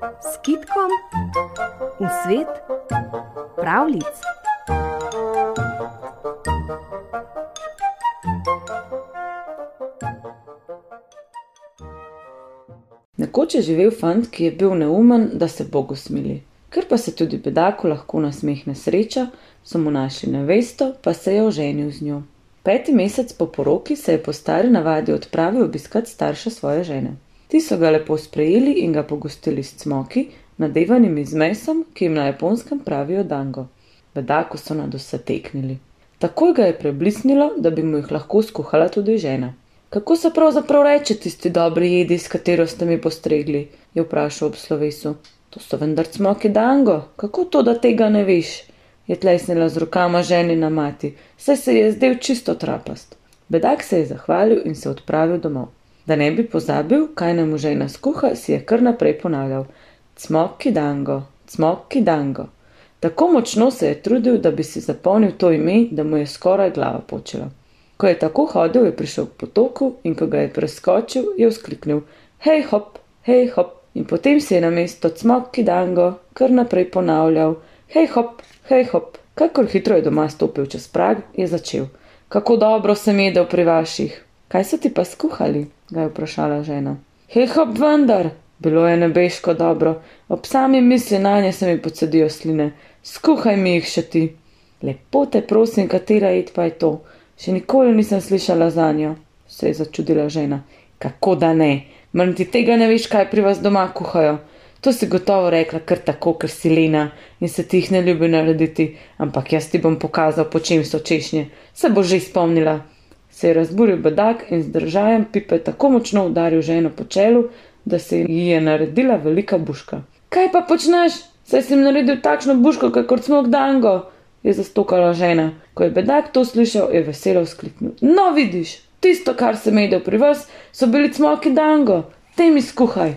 s kitkom v svet pravlic. Nekoč je živel fant, ki je bil neumen, da se Bogu smili. Ker pa se tudi bedaku lahko nasmehne sreča, so mu našli nevesto, pa se je oženil z njo. Peti mesec po poroki se je po stari navadi odpravil obiskat starša svoje žene. Ti so ga lepo sprejeli in ga pogostili s cmoki, nadevanimi z mesom, ki jim na japonskem pravijo dango. Bedaku so nad vse teknili. Takoj ga je preblisnilo, da bi mu jih lahko skuhala tudi žena. Kako se pravzaprav reče tisti dobri jedi, s katero ste mi postregli? je vprašal ob slovesu. To so vendar cmoki dango, kako to, da tega ne veš? je tlesnila z rokama ženina mati, saj se je zdel čisto trapast. Bedak se je zahvalil in se odpravil domov. Da ne bi pozabil, kaj nam žena skuha, si je kar naprej ponavljal: Cmoki dango, cmoki dango. Tako močno se je trudil, da bi si zapomnil to ime, da mu je skoraj glava počela. Ko je tako hodil, je prišel k potoku in ko ga je preskočil, je vzkliknil: Hej hop, hej hop. In potem si je na mesto cmoki dango kar naprej ponavljal: Hej hop, hej hop. Kakor hitro je doma stopil čez prag, je začel: Kako dobro sem jedel pri vaših. Kaj so ti pa skuhali? ga je vprašala žena. Hej hop, vendar, bilo je nebeško dobro, ob sami misli na nje se mi podsedijo sline. Skuhaj mi jih še ti. Lepo te prosim, katera jed pa je to? Še nikoli nisem slišala za njo, se je začudila žena. Kako da ne? Mar ti tega ne veš, kaj pri vas doma kuhajo? To si gotovo rekla kar tako, ker si lena in se ti jih ne ljubi narediti, ampak jaz ti bom pokazal, po čem so češnje, se bo že spomnila. Se je razburil bedak in z držajem pipe tako močno udaril ženo po čelu, da se ji je naredila velika buška. Kaj pa počneš? Saj sem naredil takšno buško, kakor smog dango, je zastokala žena. Ko je bedak to slišal, je veselo vzkliknil. No, vidiš, tisto, kar sem jedel pri vas, so bili cmoki dango, te mi skuhaj.